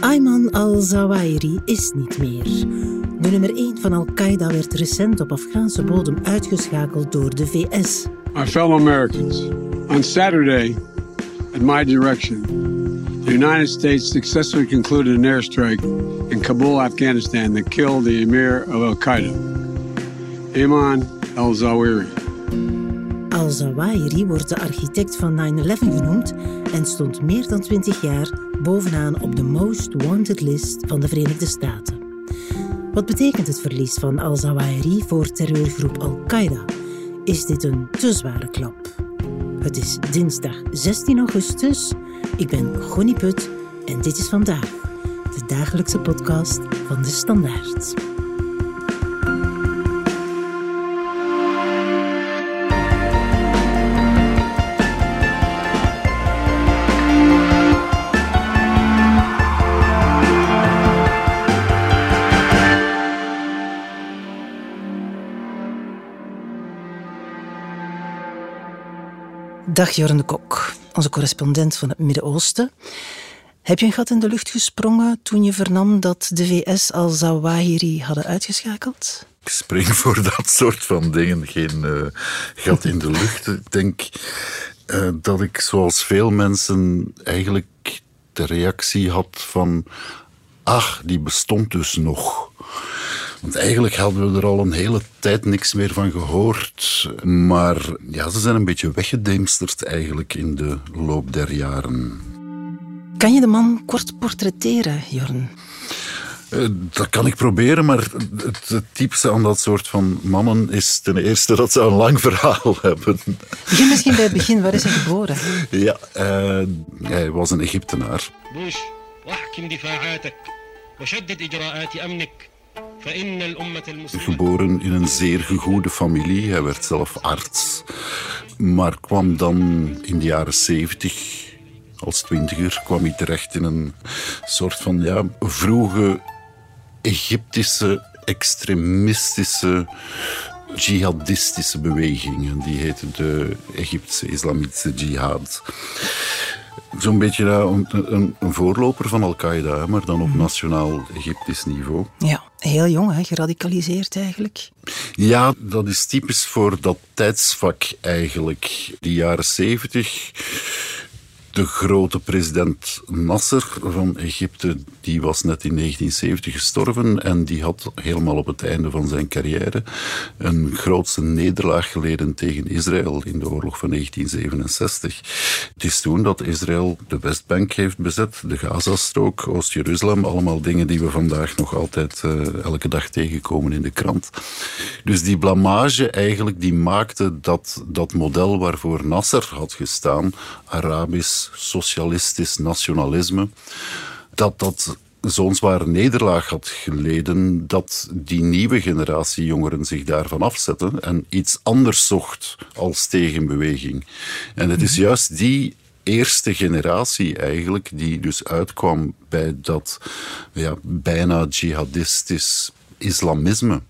Ayman al-Zawahiri is niet meer. De nummer 1 van Al-Qaeda werd recent op Afghaanse bodem uitgeschakeld door de VS. My fellow Americans, on Saturday, at my direction, the United States successfully concluded an airstrike in Kabul, Afghanistan that killed the emir of Al-Qaeda, Ayman al-Zawahiri. Al-Zawahiri wordt de architect van 9-11 genoemd en stond meer dan 20 jaar bovenaan op de Most Wanted list van de Verenigde Staten. Wat betekent het verlies van Al-Zawahiri voor terreurgroep Al-Qaeda? Is dit een te zware klap? Het is dinsdag 16 augustus. Ik ben Gonnie Put en dit is vandaag de dagelijkse podcast van de Standaard. Dag Jorn de Kok, onze correspondent van het Midden-Oosten. Heb je een gat in de lucht gesprongen toen je vernam dat de VS al Zawahiri hadden uitgeschakeld? Ik spring voor dat soort van dingen geen uh, gat in de lucht. Ik denk uh, dat ik zoals veel mensen eigenlijk de reactie had van... Ach, die bestond dus nog. Want eigenlijk hadden we er al een hele tijd niks meer van gehoord. Maar ja, ze zijn een beetje weggedemsterd eigenlijk in de loop der jaren. Kan je de man kort portretteren, Jorn? Uh, dat kan ik proberen, maar het, het typische aan dat soort van mannen is ten eerste dat ze een lang verhaal hebben. Begin misschien bij het begin. Waar is hij geboren? Ja, uh, hij was een Egyptenaar. Bush, Geboren in een zeer gegoede familie. Hij werd zelf arts. Maar kwam dan in de jaren zeventig, als twintiger, kwam hij terecht in een soort van ja, vroege Egyptische extremistische jihadistische beweging. Die heette de Egyptische Islamitische Jihad zo'n beetje een, een, een, voorloper van Al-Qaeda, maar dan op mhm. nationaal Egyptisch niveau. Ja, heel jong, hè? geradicaliseerd eigenlijk. Ja, dat is typisch voor dat tijdsvak eigenlijk. Die jaren zeventig de grote president Nasser van Egypte, die was net in 1970 gestorven en die had helemaal op het einde van zijn carrière een grootste nederlaag geleden tegen Israël in de oorlog van 1967. Het is toen dat Israël de Westbank heeft bezet, de Gazastrook, Oost-Jeruzalem, allemaal dingen die we vandaag nog altijd uh, elke dag tegenkomen in de krant. Dus die blamage eigenlijk, die maakte dat dat model waarvoor Nasser had gestaan, Arabisch, socialistisch nationalisme, dat dat zo'n zware nederlaag had geleden dat die nieuwe generatie jongeren zich daarvan afzetten en iets anders zocht als tegenbeweging. En het is mhm. juist die eerste generatie eigenlijk die dus uitkwam bij dat ja, bijna jihadistisch islamisme.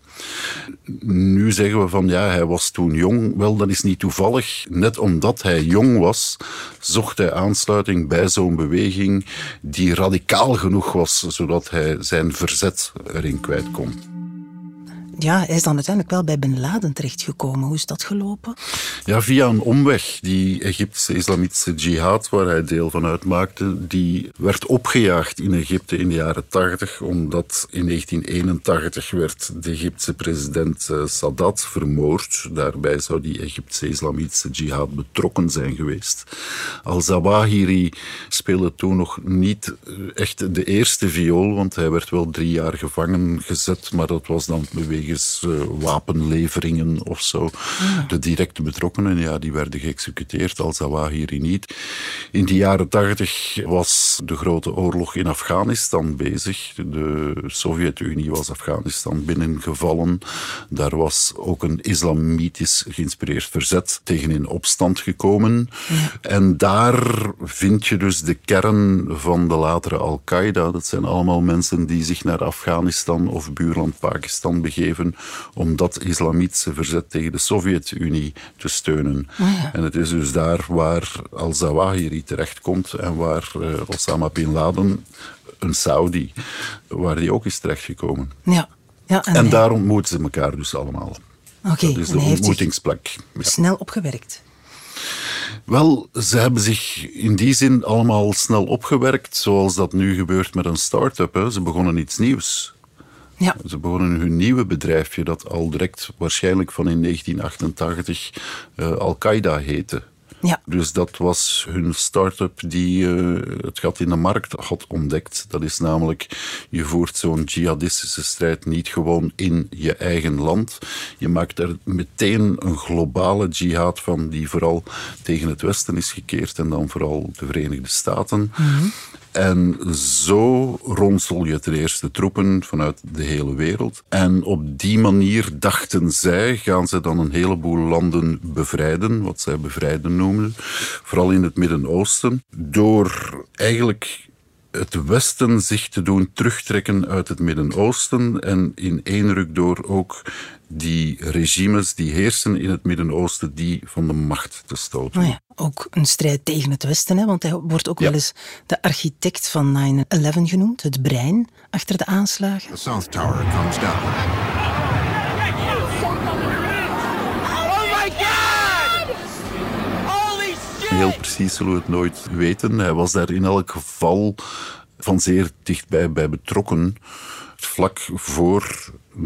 Nu zeggen we van ja, hij was toen jong. Wel, dat is niet toevallig. Net omdat hij jong was, zocht hij aansluiting bij zo'n beweging die radicaal genoeg was, zodat hij zijn verzet erin kwijt kon ja, hij is dan uiteindelijk wel bij Ben Laden terechtgekomen. Hoe is dat gelopen? Ja, via een omweg. Die Egyptische islamitische jihad, waar hij deel van uitmaakte, die werd opgejaagd in Egypte in de jaren 80, omdat in 1981 werd de Egyptische president eh, Sadat vermoord. Daarbij zou die Egyptische islamitische jihad betrokken zijn geweest. Al-Zawahiri speelde toen nog niet eh, echt de eerste viool, want hij werd wel drie jaar gevangen gezet, maar dat was dan beweging uh, wapenleveringen of zo. De directe betrokkenen, ja, die werden geëxecuteerd, al Zawahiri niet. In de jaren tachtig was de grote oorlog in Afghanistan bezig. De Sovjet-Unie was Afghanistan binnengevallen. Daar was ook een islamitisch geïnspireerd verzet tegen in opstand gekomen. En daar vind je dus de kern van de latere Al-Qaeda. Dat zijn allemaal mensen die zich naar Afghanistan of buurland Pakistan begeven gegeven om dat islamitische verzet tegen de Sovjet-Unie te steunen. Ah, en het is dus daar waar al-Zawahiri terechtkomt en waar uh, Osama bin Laden, een Saudi, waar die ook is terechtgekomen. Ja. Ja, en, en daar ontmoeten ze elkaar dus allemaal. Oké, dat is de ontmoetingsplek. Ja. Snel opgewerkt. Wel, ze hebben zich in die zin allemaal snel opgewerkt, zoals dat nu gebeurt met een start-up. Ze begonnen iets nieuws. Ja. Ze begonnen hun nieuwe bedrijfje, dat al direct waarschijnlijk van in 1988 uh, Al-Qaeda heette. Ja. Dus dat was hun start-up die uh, het gat in de markt had ontdekt. Dat is namelijk, je voert zo'n jihadistische strijd niet gewoon in je eigen land. Je maakt er meteen een globale jihad van die vooral tegen het Westen is gekeerd en dan vooral de Verenigde Staten. Mm en zo ronsel je ten eerste troepen vanuit de hele wereld. En op die manier dachten zij, gaan ze dan een heleboel landen bevrijden, wat zij bevrijden noemden, vooral in het Midden-Oosten, door eigenlijk het Westen zich te doen terugtrekken uit het Midden-Oosten en in één ruk door ook die regimes die heersen in het Midden-Oosten, die van de macht te stoten. Oh ja, ook een strijd tegen het Westen, hè? want hij wordt ook wel eens de architect van 9-11 genoemd, het brein achter de aanslagen. The South Tower comes down. Heel precies zullen we het nooit weten. Hij was daar in elk geval van zeer dichtbij bij betrokken. Vlak voor 9-11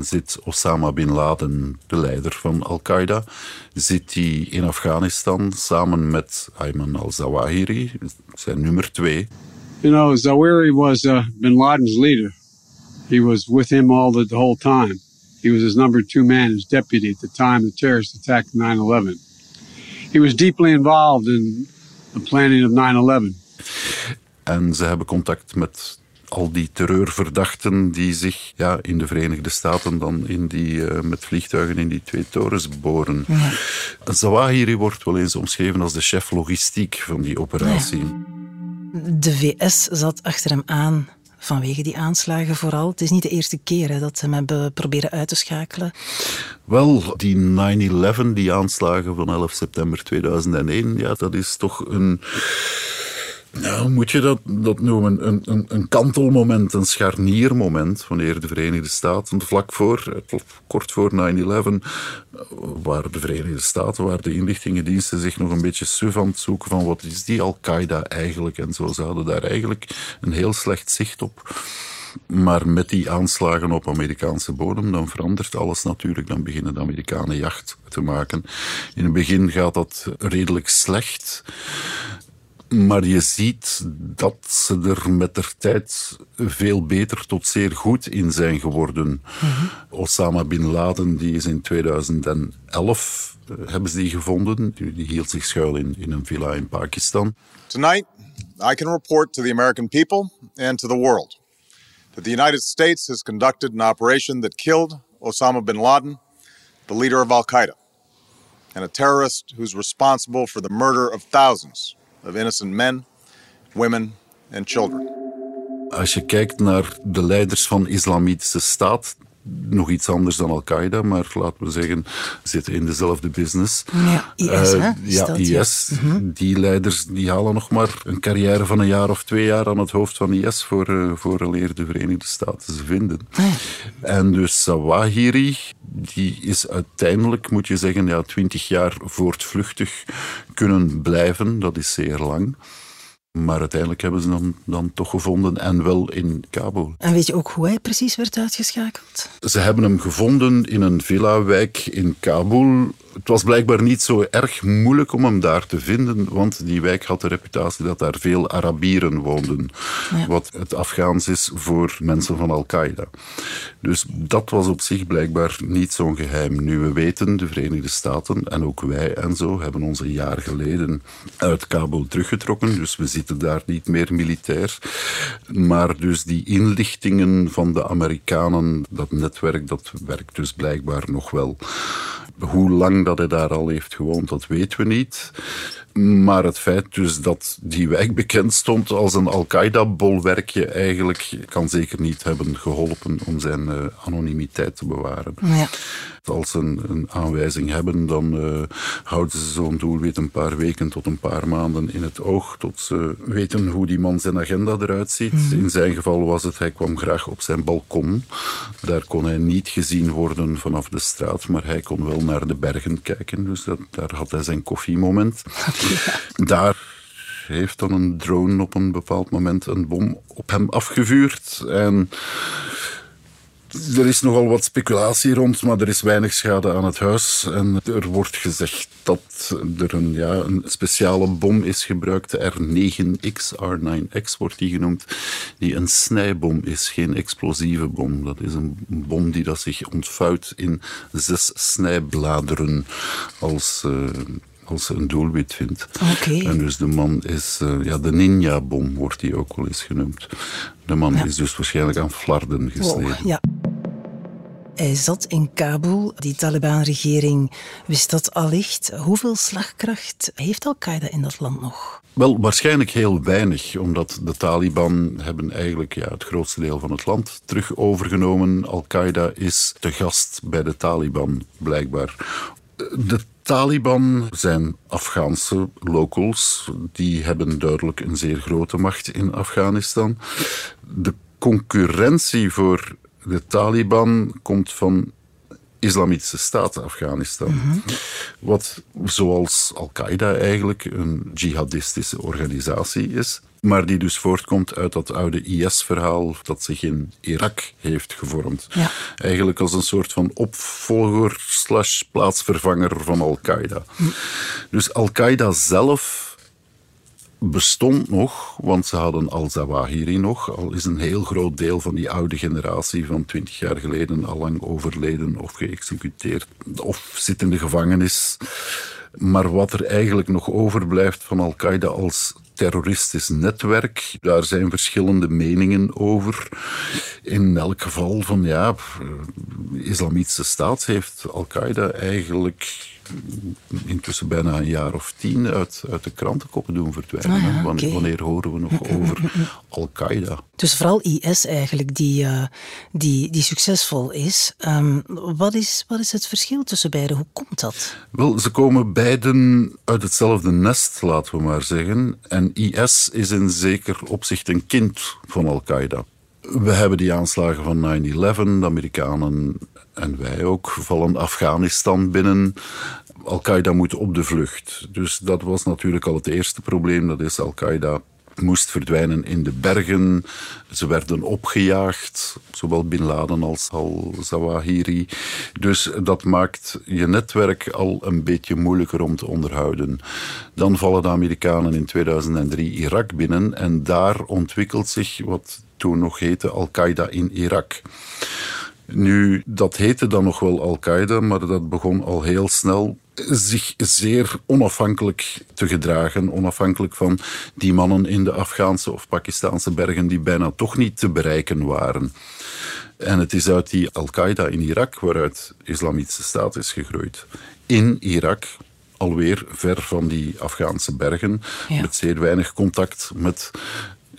zit Osama bin Laden, de leider van Al-Qaeda, zit hij in Afghanistan samen met Ayman al-Zawahiri, zijn nummer twee. You know, Zawahiri was uh, bin Laden's leader. He was with him all the, the whole time. He was his number two man, his deputy at the time the terrorist attack 9-11. He was deeply involved in the planning of 9-11. En ze hebben contact met al die terreurverdachten die zich ja, in de Verenigde Staten dan in die, uh, met vliegtuigen in die twee torens boren. Ja. Zawahiri wordt wel eens omschreven als de chef logistiek van die operatie. Ja. De VS zat achter hem aan vanwege die aanslagen vooral. Het is niet de eerste keer hè, dat ze hem hebben proberen uit te schakelen. Wel, die 9-11, die aanslagen van 11 september 2001, ja, dat is toch een nou, moet je dat, dat noemen? Een, een, een kantelmoment, een scharniermoment, wanneer de Verenigde Staten vlak voor, kort voor 9-11, waar de Verenigde Staten, waar de inlichtingendiensten zich nog een beetje suf aan zoeken van wat is die Al-Qaeda eigenlijk en zo. Ze hadden daar eigenlijk een heel slecht zicht op. Maar met die aanslagen op Amerikaanse bodem, dan verandert alles natuurlijk. Dan beginnen de Amerikanen jacht te maken. In het begin gaat dat redelijk slecht. Maar je ziet dat ze er met de tijd veel beter tot zeer goed in zijn geworden. Mm -hmm. Osama bin Laden die is in 2011 hebben ze die gevonden. Die hield zich schuil in, in een villa in Pakistan. Tonight, I can report to the American people and to the world that the United States has conducted an operation that killed Osama bin Laden, the leader of Al Qaeda, and a terrorist who's responsible for the murder of thousands of innocent men, women and children. Als je kijkt naar de leiders van islamitische staat, nog iets anders dan Al-Qaeda, maar laten we zeggen, zitten in dezelfde business. Ja, IS, uh, hè? Ja, dat, IS. Ja. Mm -hmm. Die leiders die halen nog maar een carrière van een jaar of twee jaar aan het hoofd van IS voor, uh, vooraleer de Verenigde Staten ze vinden. Ah, ja. En dus Zawahiri, die is uiteindelijk, moet je zeggen, ja, twintig jaar voortvluchtig kunnen blijven. Dat is zeer lang. Maar uiteindelijk hebben ze hem dan toch gevonden en wel in Kabul. En weet je ook hoe hij precies werd uitgeschakeld? Ze hebben hem gevonden in een villa-wijk in Kabul. Het was blijkbaar niet zo erg moeilijk om hem daar te vinden, want die wijk had de reputatie dat daar veel Arabieren woonden. Ja. Wat het Afghaans is voor mensen van Al-Qaeda. Dus dat was op zich blijkbaar niet zo'n geheim. Nu we weten, de Verenigde Staten en ook wij en zo hebben ons een jaar geleden uit Kabul teruggetrokken. Dus we zitten daar niet meer militair. Maar dus die inlichtingen van de Amerikanen, dat netwerk, dat werkt dus blijkbaar nog wel. Hoe lang dat hij daar al heeft gewoond, dat weten we niet. Maar het feit dus dat die wijk bekend stond als een Al-Qaeda-bolwerkje eigenlijk kan zeker niet hebben geholpen om zijn uh, anonimiteit te bewaren. Ja. Als ze een, een, aanwijzing hebben, dan uh, houden ze zo'n doelwit een paar weken tot een paar maanden in het oog, tot ze weten hoe die man zijn agenda eruit ziet. Mm. In zijn geval was het, hij kwam graag op zijn balkon. Daar kon hij niet gezien worden vanaf de straat, maar hij kon wel naar de bergen kijken. Dus dat, daar had hij zijn koffiemoment. Daar heeft dan een drone op een bepaald moment een bom op hem afgevuurd. En er is nogal wat speculatie rond, maar er is weinig schade aan het huis. En er wordt gezegd dat er een, ja, een speciale bom is gebruikt, de R9X, R9X wordt die genoemd, die een snijbom is, geen explosieve bom. Dat is een bom die dat zich ontvouwt in zes snijbladeren als... Uh, als ze een doelwit vindt. Okay. En dus de man is, uh, ja, de ninja-bom wordt die ook wel eens genoemd. De man ja. is dus waarschijnlijk aan flarden gesneden. Wow, ja. Hij zat in Kabul. Die Taliban-regering wist dat allicht. Hoeveel slagkracht heeft Al-Qaeda in dat land nog? Wel, waarschijnlijk heel weinig, omdat de Taliban hebben eigenlijk ja, het grootste deel van het land terug overgenomen. Al-Qaeda is te gast bij de Taliban, blijkbaar. De Taliban zijn Afghaanse locals. Die hebben duidelijk een zeer grote macht in Afghanistan. De concurrentie voor de Taliban komt van Islamitische Staat Afghanistan. Mhm. Wat zoals Al-Qaeda eigenlijk een jihadistische organisatie is. Maar die dus voortkomt uit dat oude IS-verhaal dat zich in Irak heeft gevormd. Ja. Eigenlijk als een soort van opvolger slash plaatsvervanger van Al-Qaeda. Hm. Dus Al-Qaeda zelf bestond nog, want ze hadden Al-Zawahiri nog, al is een heel groot deel van die oude generatie van twintig jaar geleden al lang overleden of geëxecuteerd of zit in de gevangenis. Maar wat er eigenlijk nog overblijft van Al-Qaeda als terroristisch netwerk, daar zijn verschillende meningen over. In elk geval van ja, de Islamitische staat heeft Al-Qaeda eigenlijk intussen bijna een jaar of tien uit, uit de krantenkoppen doen verdwijnen. Ah ja, wanneer, okay. wanneer, horen we nog over Al-Qaeda? Dus vooral IS eigenlijk, die, uh, die, die succesvol is. Um, wat is. Wat is het verschil tussen beiden? Hoe komt dat? Wel, ze komen beiden uit hetzelfde nest, laten we maar zeggen. En IS is in zeker opzicht een kind van Al-Qaeda. We hebben die aanslagen van 9-11, de Amerikanen en wij ook, vallen Afghanistan binnen. Al-Qaeda moet op de vlucht. Dus dat was natuurlijk al het eerste probleem. Dat is Al-Qaeda moest verdwijnen in de bergen. Ze werden opgejaagd, zowel Bin Laden als al-Zawahiri. Dus dat maakt je netwerk al een beetje moeilijker om te onderhouden. Dan vallen de Amerikanen in 2003 Irak binnen en daar ontwikkelt zich wat toen nog heette Al-Qaeda in Irak. Nu, dat heette dan nog wel Al-Qaeda, maar dat begon al heel snel zich zeer onafhankelijk te gedragen. Onafhankelijk van die mannen in de Afghaanse of Pakistaanse bergen die bijna toch niet te bereiken waren. En het is uit die Al-Qaeda in Irak waaruit de Islamitische Staat is gegroeid. In Irak, alweer ver van die Afghaanse bergen, Ja. met zeer weinig contact met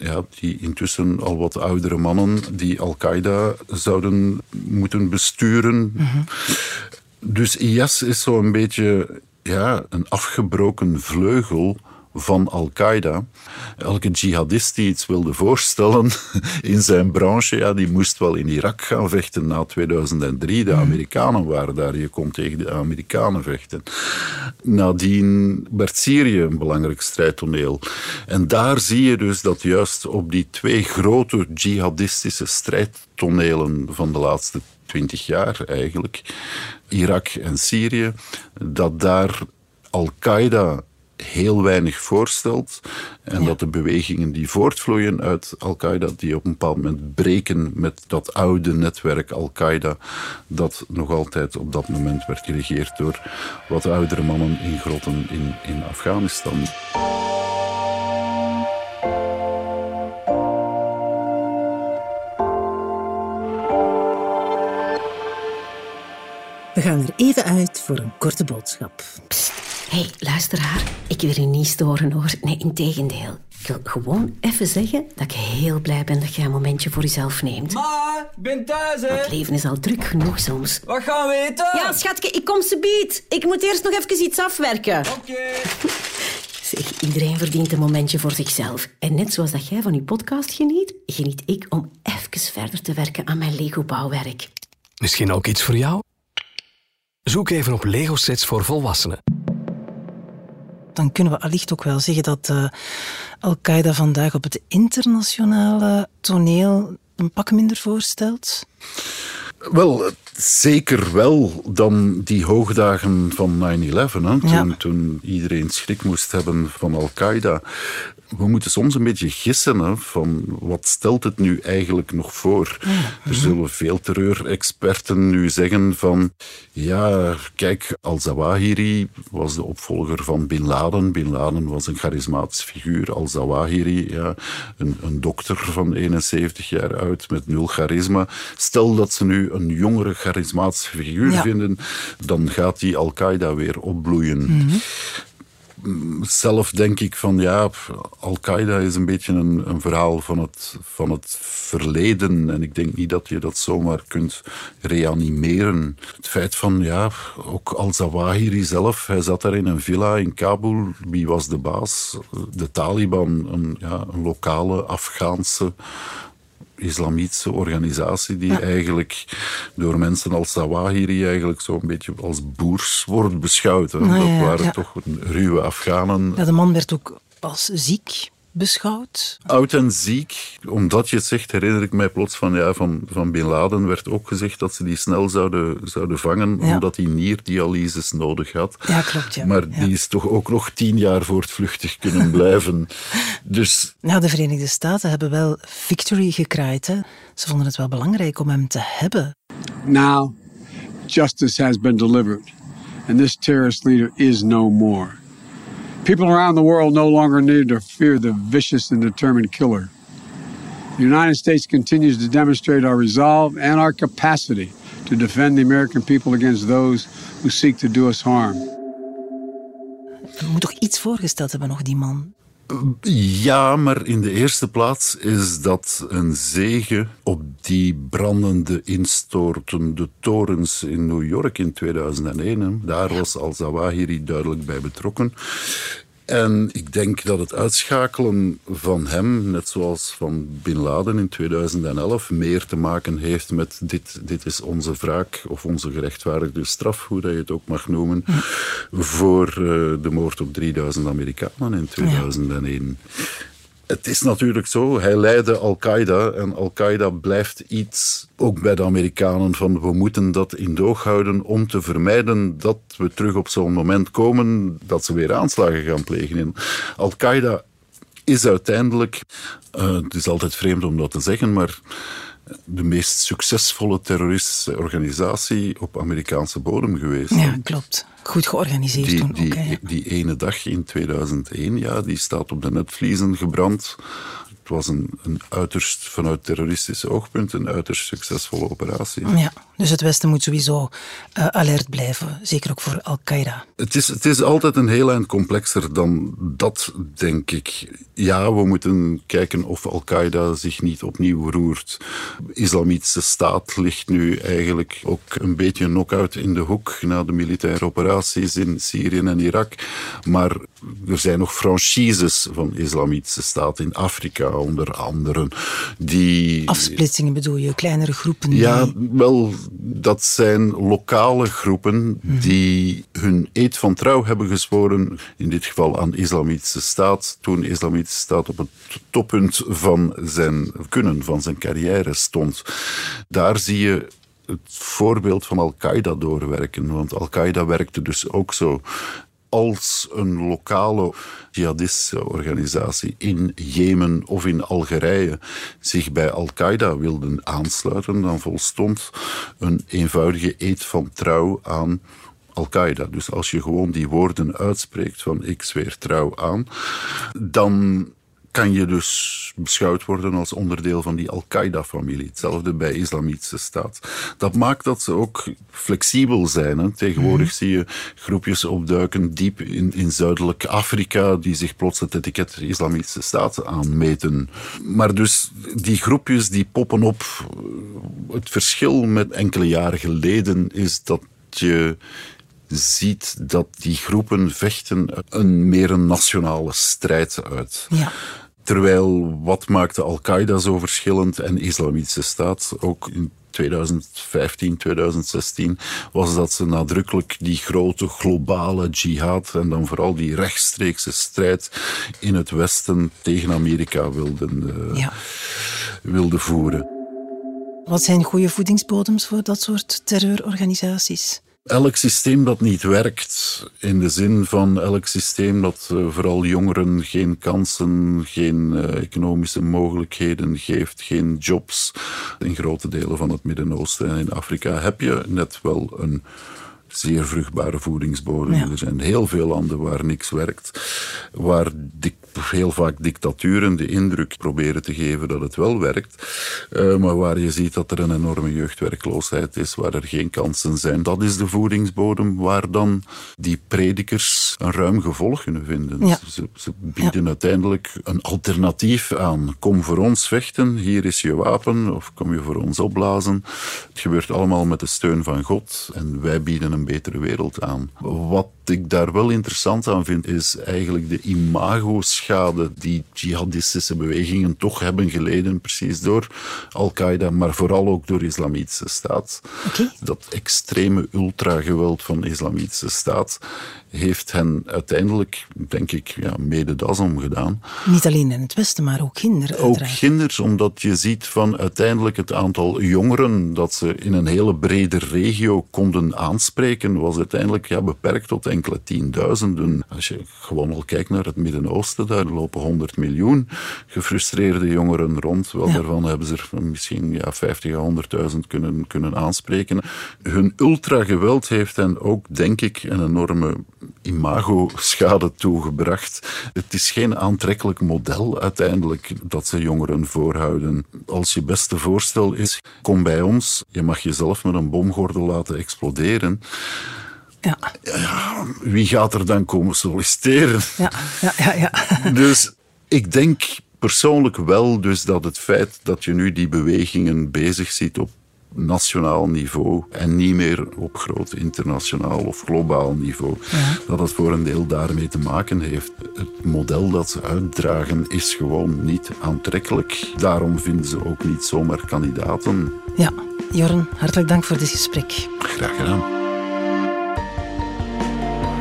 ja, die intussen al wat oudere mannen die Al-Qaeda zouden moeten besturen. Dus IS is zo'n beetje ja, een afgebroken vleugel van Al-Qaeda. Elke jihadist die iets wilde voorstellen in zijn branche, ja, die moest wel in Irak gaan vechten na 2003. De Amerikanen waren daar, je kon tegen de Amerikanen vechten. Nadien werd Syrië een belangrijk strijdtoneel. En daar zie je dus dat juist op die twee grote jihadistische strijdtonelen van de laatste twintig jaar eigenlijk, Irak en Syrië, dat daar Al-Qaeda heel weinig voorstelt en Ja. dat de bewegingen die voortvloeien uit Al-Qaeda, die op een bepaald moment breken met dat oude netwerk Al-Qaeda, dat nog altijd op dat moment werd geregeerd door wat oudere mannen in grotten in, in Afghanistan. We gaan er even uit voor een korte boodschap. Psst. hey, luisteraar. Ik wil je niet storen hoor. Nee, integendeel. Ik wil gewoon even zeggen dat ik heel blij ben dat je een momentje voor jezelf neemt. Ma, ik ben thuis, hè. Het leven is al druk genoeg soms. Wat gaan we eten? Ja, schatje, ik kom ze bied. Ik moet eerst nog even iets afwerken. Oké. Zeg, iedereen verdient een momentje voor zichzelf. En net zoals dat jij van je podcast geniet, geniet ik om even verder te werken aan mijn Lego-bouwwerk. Misschien ook iets voor jou? Zoek even op Lego sets voor volwassenen. Dan kunnen we allicht ook wel zeggen dat uh, Al-Qaeda vandaag op het internationale toneel een pak minder voorstelt. Wel, zeker wel dan die hoogdagen van 9-11, toen, ja. toen iedereen schrik moest hebben van Al-Qaeda we moeten soms een beetje gissen hè, van wat stelt het nu eigenlijk nog voor. Er zullen veel terreurexperten nu zeggen van ja, kijk, al-Zawahiri was de opvolger van Bin Laden. Bin Laden was een charismatische figuur. Al-Zawahiri, ja, een, een dokter van 71 jaar oud met nul charisma. Stel dat ze nu een jongere charismatische figuur vinden, dan gaat die Al-Qaeda weer opbloeien. Mm zelf denk ik van ja, Al-Qaeda is een beetje een, een, verhaal van het, van het verleden. En ik denk niet dat je dat zomaar kunt reanimeren. Het feit van ja, ook Al-Zawahiri zelf, hij zat daar in een villa in Kabul. Wie was de baas? De Taliban, een, ja, een lokale Afghaanse islamitische organisatie die eigenlijk door mensen als Zawahiri eigenlijk zo'n beetje als boers wordt beschouwd. Nou dat waren toch ruwe Afghanen. Ja, de man werd ook als ziek beschouwd? Oud en ziek. Omdat je het zegt, herinner ik mij plots van, ja, van, van Bin Laden werd ook gezegd dat ze die snel zouden, zouden vangen, omdat hij nierdialyses nodig had. Ja, klopt. Ja. Maar die is toch ook nog tien jaar voortvluchtig kunnen blijven. dus... Nou, de Verenigde Staten hebben wel victory gekraaid. Hè? Ze vonden het wel belangrijk om hem te hebben. Now, justice has been delivered. And this terrorist leader is no more. People around the world no longer need to fear the vicious and determined killer. The United States continues to demonstrate our resolve and our capacity to defend the American people against those who seek to do us harm. Er moet toch iets voorgesteld hebben nog, die man? Ja, maar in de eerste plaats is dat een zegen op die brandende, instortende torens in New York in 2001. Daar was Al-Zawahiri duidelijk bij betrokken. En ik denk dat het uitschakelen van hem, net zoals van Bin Laden in 2011, meer te maken heeft met dit, dit is onze wraak of onze gerechtvaardigde straf, hoe dat je het ook mag noemen, voor uh, de moord op 3000 Amerikanen in 2001. Het is natuurlijk zo, hij leidde Al-Qaeda en Al-Qaeda blijft iets, ook bij de Amerikanen, van we moeten dat in doog houden om te vermijden dat we terug op zo'n moment komen dat ze weer aanslagen gaan plegen. Al-Qaeda is uiteindelijk, uh, het is altijd vreemd om dat te zeggen, maar de meest succesvolle terroristische organisatie op Amerikaanse bodem geweest. Ja, klopt. Goed georganiseerd die, toen die, ook. Hè, die ene dag in 2001, ja, die staat op de netvliezen gebrand. Het was een, een uiterst, vanuit terroristische oogpunt, een uiterst succesvolle operatie. Ja, dus het Westen moet sowieso uh, alert blijven, zeker ook voor Al-Qaeda. Het is, het is altijd een heel eind complexer dan dat, denk ik. Ja, we moeten kijken of Al-Qaeda zich niet opnieuw roert. De islamitische staat ligt nu eigenlijk ook een beetje knock-out in de hoek na de militaire operaties in Syrië en Irak. Maar er zijn nog franchises van de islamitische staat in Afrika, onder andere. Die... Afsplitsingen bedoel je, kleinere groepen? Ja, wel, dat zijn lokale groepen die hun eed van trouw hebben gezworen, in dit geval aan de islamitische staat, toen de islamitische staat op het toppunt van zijn kunnen, van zijn carrière stond. Daar zie je het voorbeeld van Al-Qaeda doorwerken. Want Al-Qaeda werkte dus ook zo als een lokale jihadistische organisatie in Jemen of in Algerije zich bij Al-Qaeda wilden aansluiten, dan volstond een eenvoudige eed van trouw aan Al-Qaeda. Dus als je gewoon die woorden uitspreekt van ik zweer trouw aan, dan kan je dus beschouwd worden als onderdeel van die Al-Qaeda-familie. Hetzelfde bij Islamitische Staat. Dat maakt dat ze ook flexibel zijn. Hè. Tegenwoordig zie je groepjes opduiken diep in, in zuidelijk Afrika die zich plots het etiket Islamitische Staat aanmeten. Maar dus die groepjes die poppen op. Het verschil met enkele jaren geleden is dat je ziet dat die groepen vechten een meer een nationale strijd uit. Ja. Terwijl wat maakte Al-Qaeda zo verschillend en Islamitische Staat ook in 2015, 2016, was dat ze nadrukkelijk die grote globale jihad en dan vooral die rechtstreekse strijd in het Westen tegen Amerika wilden, uh, Ja. wilden voeren. Wat zijn goede voedingsbodems voor dat soort terreurorganisaties? Elk systeem dat niet werkt, in de zin van elk systeem dat uh, vooral jongeren geen kansen, geen uh, economische mogelijkheden geeft, geen jobs. In grote delen van het Midden-Oosten en in Afrika heb je net wel een zeer vruchtbare voedingsbodem. Ja. Er zijn heel veel landen waar niks werkt, waar dik, heel vaak dictaturen de indruk proberen te geven dat het wel werkt, uh, maar waar je ziet dat er een enorme jeugdwerkloosheid is, waar er geen kansen zijn. Dat is de voedingsbodem waar dan die predikers een ruim gevolg kunnen vinden. Ja. Ze, ze, bieden ja. uiteindelijk een alternatief aan. Kom voor ons vechten, hier is je wapen, of kom je voor ons opblazen. Het gebeurt allemaal met de steun van God en wij bieden een betere wereld aan. Wat ik daar wel interessant aan vind, is eigenlijk de imago-schade die jihadistische bewegingen toch hebben geleden, precies door Al-Qaeda, maar vooral ook door de Islamitische Staat. Okay. Dat extreme ultrageweld van de Islamitische Staat heeft hen uiteindelijk, denk ik, ja, mede das omgedaan. Niet alleen in het Westen, maar ook kinderen. Ook kinders, omdat je ziet van uiteindelijk het aantal jongeren dat ze in een hele brede regio konden aanspreken, was uiteindelijk ja, beperkt tot enkele tienduizenden. Als je gewoon al kijkt naar het Midden-Oosten, daar lopen 100 miljoen gefrustreerde jongeren rond. Wel, ja. daarvan hebben ze er misschien ja, 50 à 100.000 kunnen, kunnen aanspreken. Hun ultrageweld heeft hen ook, denk ik, een enorme imago-schade toegebracht. Het is geen aantrekkelijk model uiteindelijk dat ze jongeren voorhouden. Als je beste voorstel is, kom bij ons, je mag jezelf met een bomgordel laten exploderen. Ja. ja. Wie gaat er dan komen solliciteren? Ja, ja, ja. ja. Dus ik denk persoonlijk wel dus dat het feit dat je nu die bewegingen bezig ziet op nationaal niveau en niet meer op groot internationaal of globaal niveau. Ja. Dat het voor een deel daarmee te maken heeft. Het model dat ze uitdragen is gewoon niet aantrekkelijk. Daarom vinden ze ook niet zomaar kandidaten. Ja, Jorn, hartelijk dank voor dit gesprek. Graag gedaan.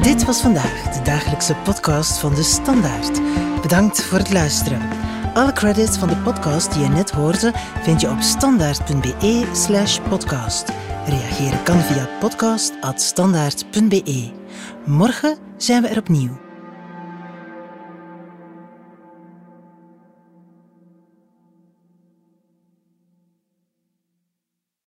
Dit was vandaag de dagelijkse podcast van De Standaard. Bedankt voor het luisteren. Alle credits van de podcast die je net hoorde vind je op standaard.be slash podcast. Reageren kan via podcast.standaard.be. Morgen zijn we er opnieuw.